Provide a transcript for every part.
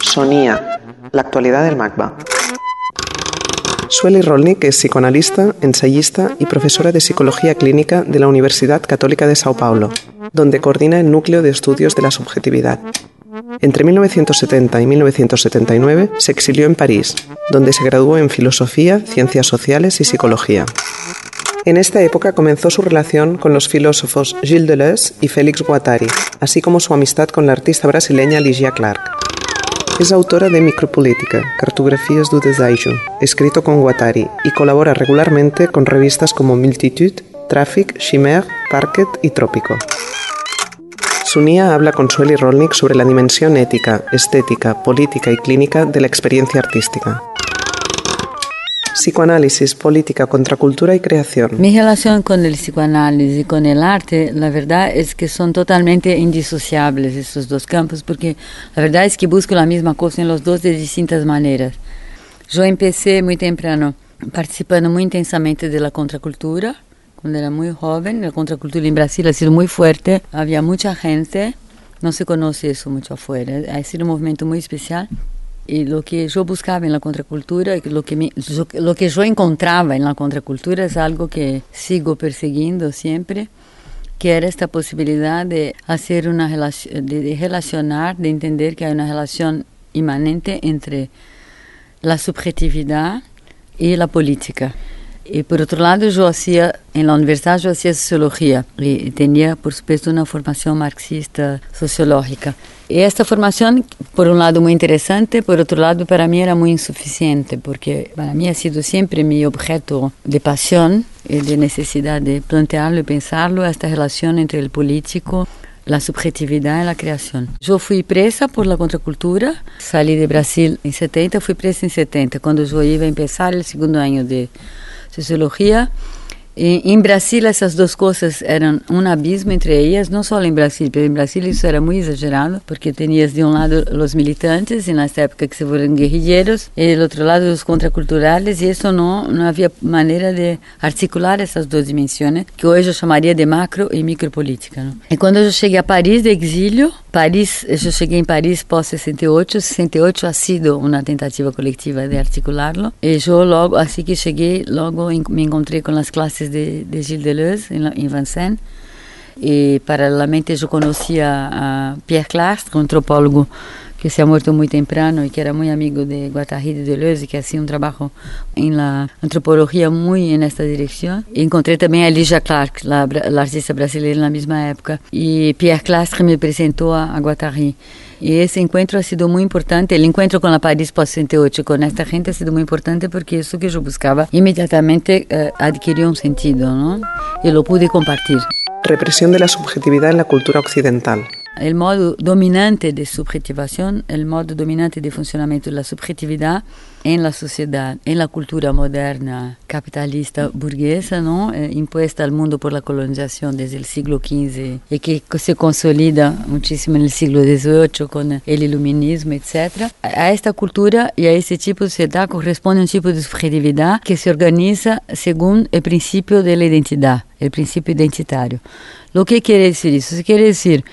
Sonía, la actualidad del MACBA. Sueli Rolnik es psicoanalista, ensayista y profesora de psicología clínica de la Universidad Católica de Sao Paulo, donde coordina el núcleo de estudios de la subjetividad. Entre 1970 y 1979 se exilió en París, donde se graduó en filosofía, ciencias sociales y psicología. En esta época comenzó su relación con los filósofos Gilles Deleuze y Félix Guattari, así como su amistad con la artista brasileña Ligia Clark. Es autora de Micropolítica, Cartografías do Desejo, escrito con Guattari, y colabora regularmente con revistas como Multitude, Traffic, Chimère, Parquet y Trópico. Sunia habla con Sueli Rolnik sobre la dimensión ética, estética, política y clínica de la experiencia artística. Psicoanálisis, política, contracultura y creación. Mi relación con el psicoanálisis y con el arte, la verdad es que son totalmente indisociables estos dos campos, porque la verdad es que busco la misma cosa en los dos de distintas maneras. Yo empecé muy temprano participando muy intensamente de la contracultura, cuando era muy joven. La contracultura en Brasil ha sido muy fuerte, había mucha gente, no se conoce eso mucho afuera, ha sido un movimiento muy especial. Y lo que yo buscaba en la contracultura, lo que, me, lo que yo encontraba en la contracultura es algo que sigo persiguiendo siempre, que era esta posibilidad de hacer una de, de relacionar, de entender que hay una relación inmanente entre la subjetividad y la política. Y por otro lado, yo hacía, en la universidad yo hacía sociología y tenía, por supuesto, una formación marxista sociológica. Y esta formación, por un lado, muy interesante, por otro lado, para mí era muy insuficiente, porque para mí ha sido siempre mi objeto de pasión y de necesidad de plantearlo y pensarlo, esta relación entre el político la subjetividad y la creación. Yo fui presa por la contracultura, salí de Brasil en 70, fui presa en 70, cuando yo iba a empezar el segundo año de sociología. E, em Brasil, essas duas coisas eram um abismo entre elas, não só em Brasil, mas em Brasil isso era muito exagerado, porque tinhas de um lado os militantes, e nessa época que se foram guerrilheiros, e do outro lado os contraculturais, e isso não, não havia maneira de articular essas duas dimensões, que hoje eu chamaria de macro e micropolítica. Não? E quando eu cheguei a Paris de exílio, Paris, eu cheguei em Paris pós 68, 68 ha sido uma tentativa coletiva de articularlo, e eu logo, assim que cheguei, logo me encontrei com as classes de, de Gilles Deleuze em, Vincennes. E, paralelamente, eu conhecia Pierre Clastre, um antropólogo que se ha muerto muy temprano y que era muy amigo de Guattari de Deleuze, que hacía un trabajo en la antropología muy en esta dirección. Y encontré también a Ligia Clark, la, la, artista brasileña en la misma época. Y Pierre Clastre me presentó a, a Guattari. Y ese encuentro ha sido muy importante. El encuentro con la París post-68 con esta gente ha sido muy importante porque eso que yo buscaba inmediatamente eh, adquirió un sentido, ¿no? Y lo pude compartir. Represión de la subjetividad en la cultura occidental. El modo dominante de subjetivación, el modo dominante de funcionamiento de la subjetividad en la sociedad, en la cultura moderna capitalista burguesa, ¿no? Eh, impuesta al mundo por la colonización desde el siglo XV y que se consolida muchísimo en el siglo XVIII con el iluminismo, etc. A esta cultura y a ese tipo de sociedad corresponde un tipo de subjetividad que se organiza según el principio de la identidad, el principio identitario. Lo que quiere decir eso? Quiere decir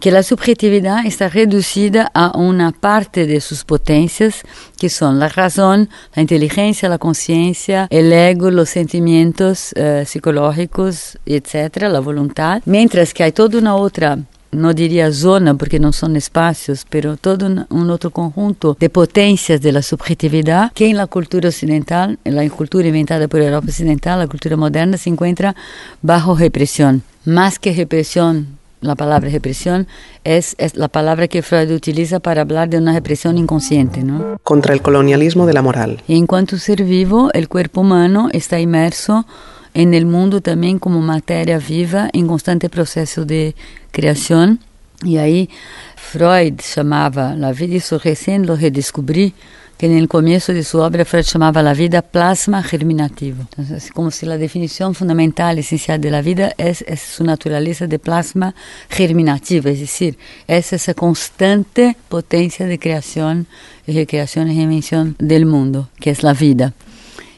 que a subjetividade está reduzida a uma parte de suas potências, que são a razão, a inteligência, a consciência, o ego, os sentimentos eh, psicológicos, etc., a vontade, mientras que há toda uma outra não diria zona, porque não são espaços, mas todo um outro conjunto de potências da subjetividade, que na cultura ocidental, na cultura inventada por Europa Ocidental, a cultura moderna, se encontra bajo repressão. Mais que repressão la palabra represión es, es, la palabra que Freud utiliza para hablar de una represión inconsciente, ¿no? Contra el colonialismo de la moral. Y en cuanto ser vivo, el cuerpo humano está inmerso en el mundo también como materia viva en constante proceso de creación. Y ahí Freud llamaba la vida, eso recién lo redescubrí, que no começo de sua obra Freud chamava a vida plasma germinativo. Então, assim, como se a definição fundamental, essencial da vida é, é sua natureza de plasma germinativo, é decir, é essa constante potência de criação e recriação e reinvenção do mundo, que é a vida.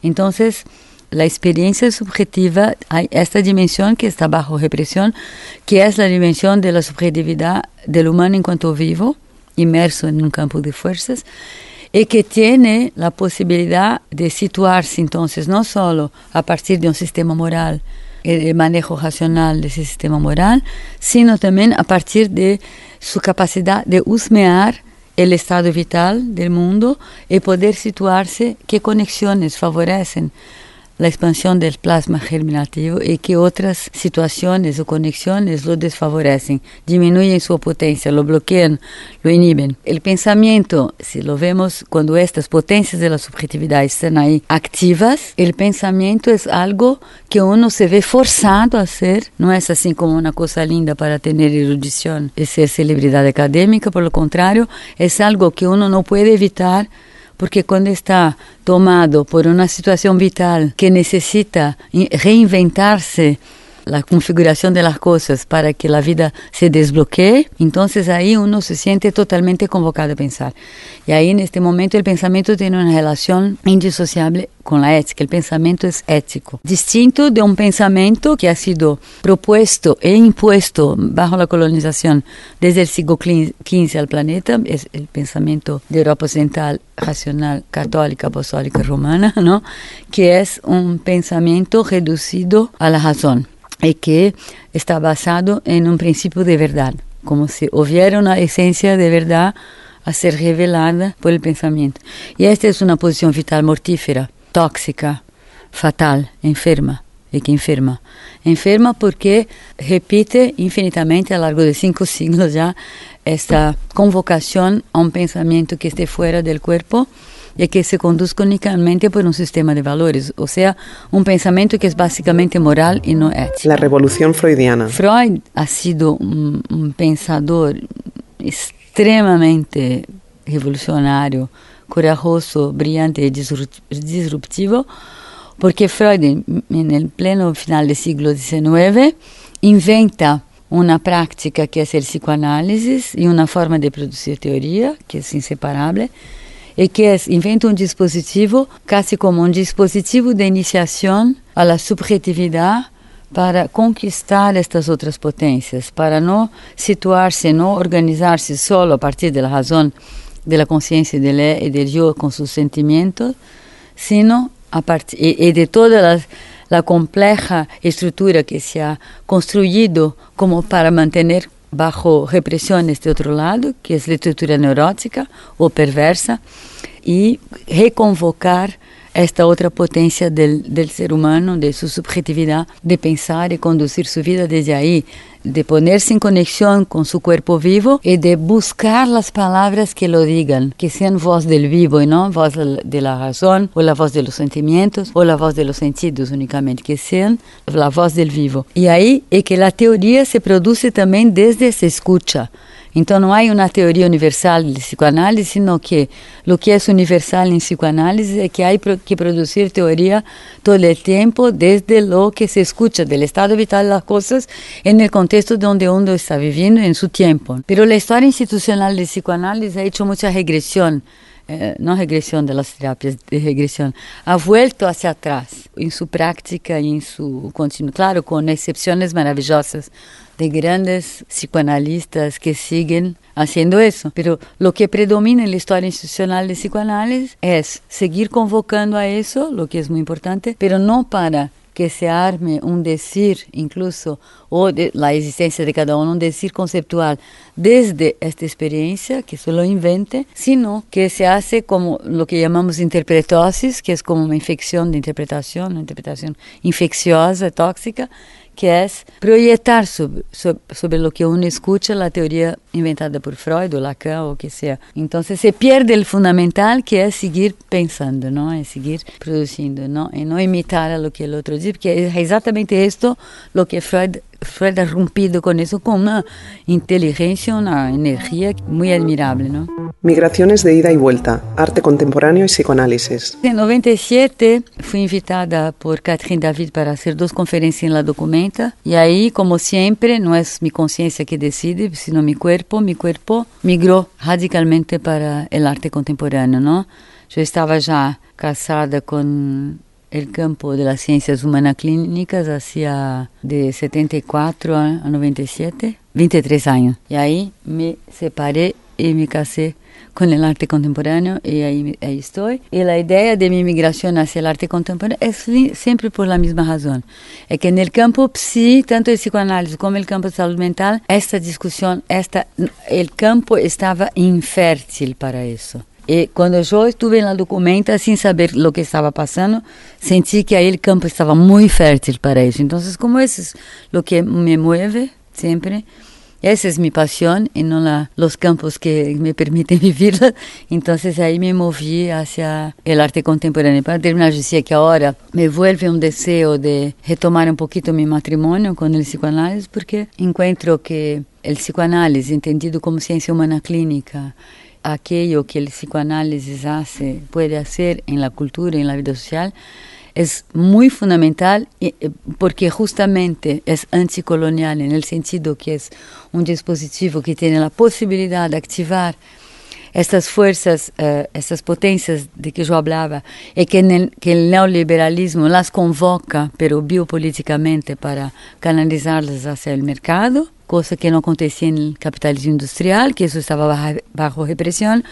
Então, la experiencia subjetiva, hay esta dimensión que está bajo represión, que es la dimensión de la subjetividad del humano en cuanto vivo, inmerso en un campo de fuerzas, y que tiene la posibilidad de situarse entonces no solo a partir de un sistema moral, el manejo racional de ese sistema moral, sino también a partir de su capacidad de husmear el estado vital del mundo y poder situarse qué conexiones favorecen la expansión del plasma germinativo y que otras situaciones o conexiones lo desfavorecen, disminuyen su potencia, lo bloquean, lo inhiben. El pensamiento, si lo vemos cuando estas potencias de la subjetividad están ahí activas, el pensamiento es algo que uno se ve forzado a hacer, no es así como una cosa linda para tener erudición y ser celebridad académica, por lo contrario, es algo que uno no puede evitar porque cuando está tomado por una situación vital que necesita reinventarse la configuración de las cosas para que la vida se desbloquee, entonces ahí uno se siente totalmente convocado a pensar. Y ahí en este momento el pensamiento tiene una relación indisociable con la ética. El pensamiento es ético, distinto de un pensamiento que ha sido propuesto e impuesto bajo la colonización desde el siglo XV al planeta, es el pensamiento de Europa Occidental, racional, católica, apostólica, romana, ¿no? que es un pensamiento reducido a la razón y que está basado en un principio de verdad, como si hubiera una esencia de verdad a ser revelada por el pensamiento. Y esta es una posición vital mortífera, tóxica, fatal, enferma y que enferma. Enferma porque repite infinitamente a lo largo de cinco siglos ya esta convocación a un pensamiento que esté fuera del cuerpo e que se conduz unicamente por um sistema de valores, ou seja, um pensamento que é basicamente moral e não ético. A revolução freudiana. Freud ha sido um, um pensador extremamente revolucionário, corajoso, brilhante e disruptivo, porque Freud, no pleno final do século XIX, inventa uma prática que é a psicoanálise e uma forma de produzir teoria que é inseparável e que inventa um dispositivo quase como um dispositivo de iniciação à subjetividade para conquistar estas outras potências, para não situar-se, não organizar-se só a partir da razão, da consciência de lei e de eu com seus sentimentos, sino a partir e, de toda a, a complexa estrutura que se ha construído como para manter bajo represión este otro lado, que es la estructura neurótica o perversa, y reconvocar esta otra potencia del, ser humano, de su subjetividad, de pensar y conducir su vida desde ahí, de ponerse en conexión con su cuerpo vivo y de buscar las palabras que lo digan, que sean voz del vivo y no voz de la razón o la voz de los sentimientos o la voz de los sentidos únicamente, que sean la voz del vivo. Y ahí es que la teoría se produce también desde esa escucha. Então não há uma teoria universal de psicoanálise, sino que o que é universal em psicoanálise é que há que produzir teoria todo o tempo desde o que se escuta do estado vital das coisas no contexto onde uno está vivendo em seu tempo. Pero a história institucional de psicoanálise ha hecho muita regressão eh, no regresión de las terapias de regresión, ha vuelto hacia atrás en su práctica y en su continuo, claro, con excepciones maravillosas de grandes psicoanalistas que siguen haciendo eso. Pero lo que predomina en la historia institucional de psicoanálisis es seguir convocando a eso, lo que es muy importante, pero no para que se arme um decir, incluso, ou de, a existência de cada um, um decir conceptual desde esta experiência, que se lo invente, sino que se hace como lo que llamamos interpretosis, que es como uma infecção de interpretação, uma interpretação infecciosa, tóxica, que é projetar sobre, sobre, sobre lo que uno escucha a teoria inventada por Freud ou Lacan ou que seja. Então se perde o fundamental que é seguir pensando, não é seguir produzindo, não e não imitar a lo que o outro diz, porque é exatamente isto lo que Freud Ha rompido con eso con una inteligencia, una energía muy admirable. ¿no? Migraciones de ida y vuelta, arte contemporáneo y psicoanálisis. En 97 fui invitada por Catherine David para hacer dos conferencias en la Documenta y ahí, como siempre, no es mi conciencia que decide, sino mi cuerpo. Mi cuerpo migró radicalmente para el arte contemporáneo. ¿no? Yo estaba ya casada con el campo de las ciencias humanas clínicas hacía de 74 a 97, 23 años. Y ahí me separé y me casé con el arte contemporáneo y ahí, ahí estoy. Y la idea de mi migración hacia el arte contemporáneo es siempre por la misma razón. Es que en el campo psi, tanto el psicoanálisis como el campo de salud mental, esta discusión, esta, el campo estaba infértil para eso. E quando eu estive na documenta, sem saber o que estava passando, senti que aquele campo estava muito fértil para isso. Então, como isso é o que me move sempre, essa é minha paixão e não la, os campos que me permitem viver, Então, aí me movi hacia o arte contemporâneo. Para terminar, eu que agora me vuelve um desejo de retomar um pouquinho meu matrimônio com o psicanálise, porque encontro que o psicanálise, entendido como ciência humana clínica, aquello que el psicoanálisis hace, puede hacer en la cultura, en la vida social, es muy fundamental eh, porque justamente es anticolonial en el sentido que es un dispositivo que tiene la posibilidad de activar estas fuerzas, uh, estas potencias de que yo hablaba, y que, el, que el neoliberalismo las convoca, pero biopolíticamente, para canalizarlas hacia el mercado, coisa que não acontecia no capitalismo industrial, que isso estava bajo, repressão,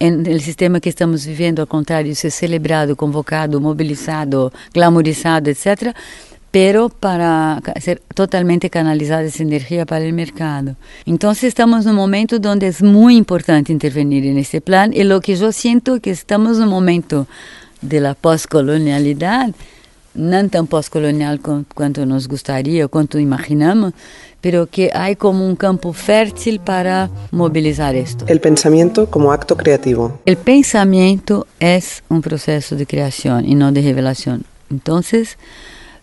no sistema que estamos viviendo, ao contrário, isso é celebrado, convocado, mobilizado, glamorizado, etc., pero para ser totalmente canalizada essa energia para o mercado. Então, estamos num momento onde é muito importante intervenir nesse plano. E o que eu sinto é que estamos num momento de la não tão pós-colonial quanto nos gustaría, quanto imaginamos, pero que hay como un campo fértil para movilizar esto. El pensamiento como acto creativo. El pensamiento es un proceso de creación y no de revelación. Entonces,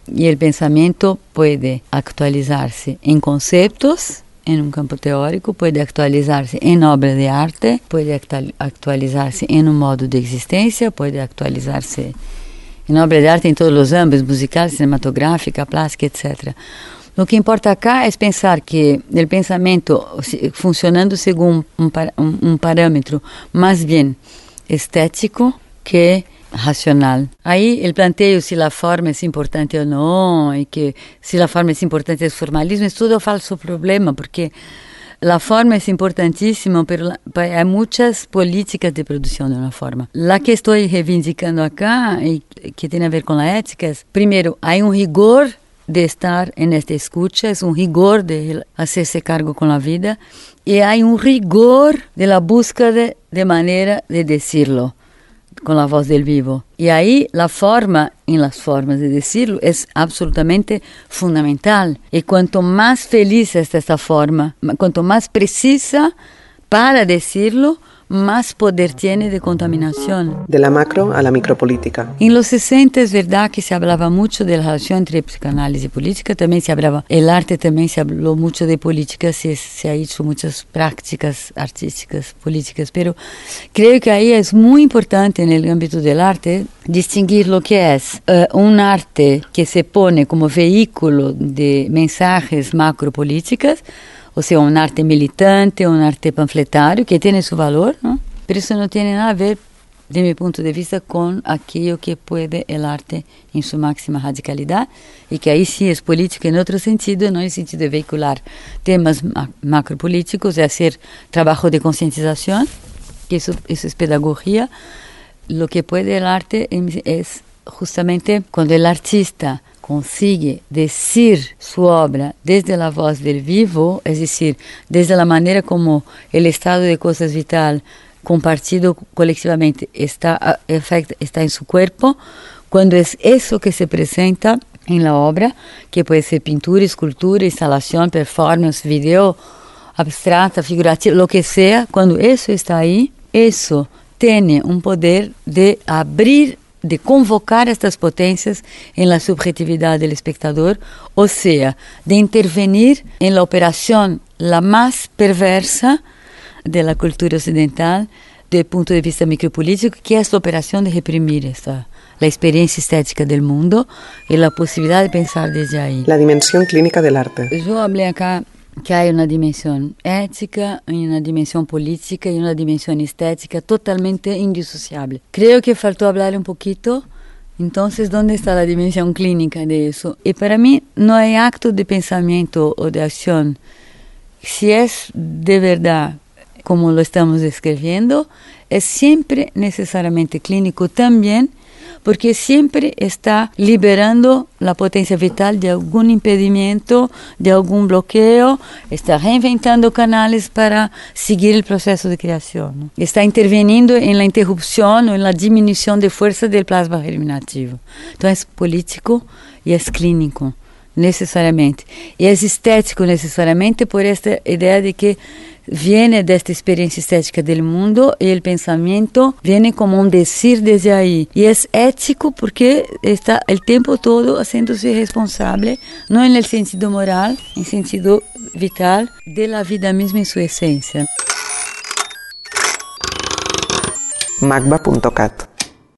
y el pensamiento puede actualizarse en conceptos, en un campo teórico, puede actualizarse en obra de arte, puede actualizarse en un modo de existencia, puede actualizarse en obra de arte en todos los ámbitos, musical, cinematográfica, plástica, etc. O que importa acá é pensar que o pensamento funcionando segundo um, um, parâmetro mais bem estético que racional. Aí o planteio se a forma é importante ou não, e que se a forma é importante é formalismo, é tudo falso problema, porque a forma é importantíssima, há muitas políticas de produção de uma forma. A que estou reivindicando acá, e que tem a ver com a ética, primeiro, há um rigor de estar en esta escucha, es un rigor de hacerse cargo con la vida y hay un rigor de la búsqueda de manera de decirlo con la voz del vivo. Y ahí la forma en las formas de decirlo es absolutamente fundamental. Y cuanto más feliz es esta forma, cuanto más precisa para decirlo, más poder tiene de contaminación. De la macro a la micropolítica. En los 60 es verdad que se hablaba mucho de la relación entre psicoanálisis y política, también se hablaba, el arte también se habló mucho de política, se, se ha hecho muchas prácticas artísticas, políticas, pero creo que ahí es muy importante en el ámbito del arte distinguir lo que es uh, un arte que se pone como vehículo de mensajes macropolíticas, ou seja, um arte militante, um arte panfletário, que tem seu valor, não? Por isso não tem nada a ver, de meu ponto de vista, com aquilo que pode o arte em sua máxima radicalidade, e que aí sim é político em outro sentido, não no sentido de veicular temas macropolíticos, é fazer trabalho de conscientização, que isso, isso é pedagogia. Lo que pode o arte é justamente quando o artista consigue decir su obra desde la voz del vivo, es decir, desde la manera como el estado de cosas vital compartido colectivamente está, está en su cuerpo, cuando es eso que se presenta en la obra, que puede ser pintura, escultura, instalación, performance, video, abstrata, figurativa, lo que sea, cuando eso está ahí, eso tiene un poder de abrir de convocar estas potências em la subjetividade do espectador, ou seja, de intervenir em la operação la mais perversa de la cultura ocidental do ponto de vista micropolítico, que é esta operação de reprimir esta a experiência estética do mundo e a possibilidade de pensar desde aí. A dimensão clínica do arte. Eu falei acá que há uma dimensão ética, uma dimensão política e uma dimensão estética totalmente indissociável. Creio que faltou falar um pouquinho Entonces, ¿dónde está la dimensión clínica de eso? Y para mí no hay acto de pensamiento o de acción. Si es de verdad como lo estamos describiendo, es siempre necesariamente clínico también porque siempre está liberando la potencia vital de algún impedimento, de algún bloqueo, está reinventando canales para seguir el proceso de creación. Está interviniendo en la interrupción o en la disminución de fuerza del plasma germinativo. Entonces es político y es clínico, necessariamente. E é estético necessariamente por esta ideia de que vem desta experiência estética do mundo e o pensamento vem como um decir desde aí. E é ético porque está o tempo todo sendo-se responsável, não no sentido moral, em sentido vital, da vida mesma em sua essência. Magba.cat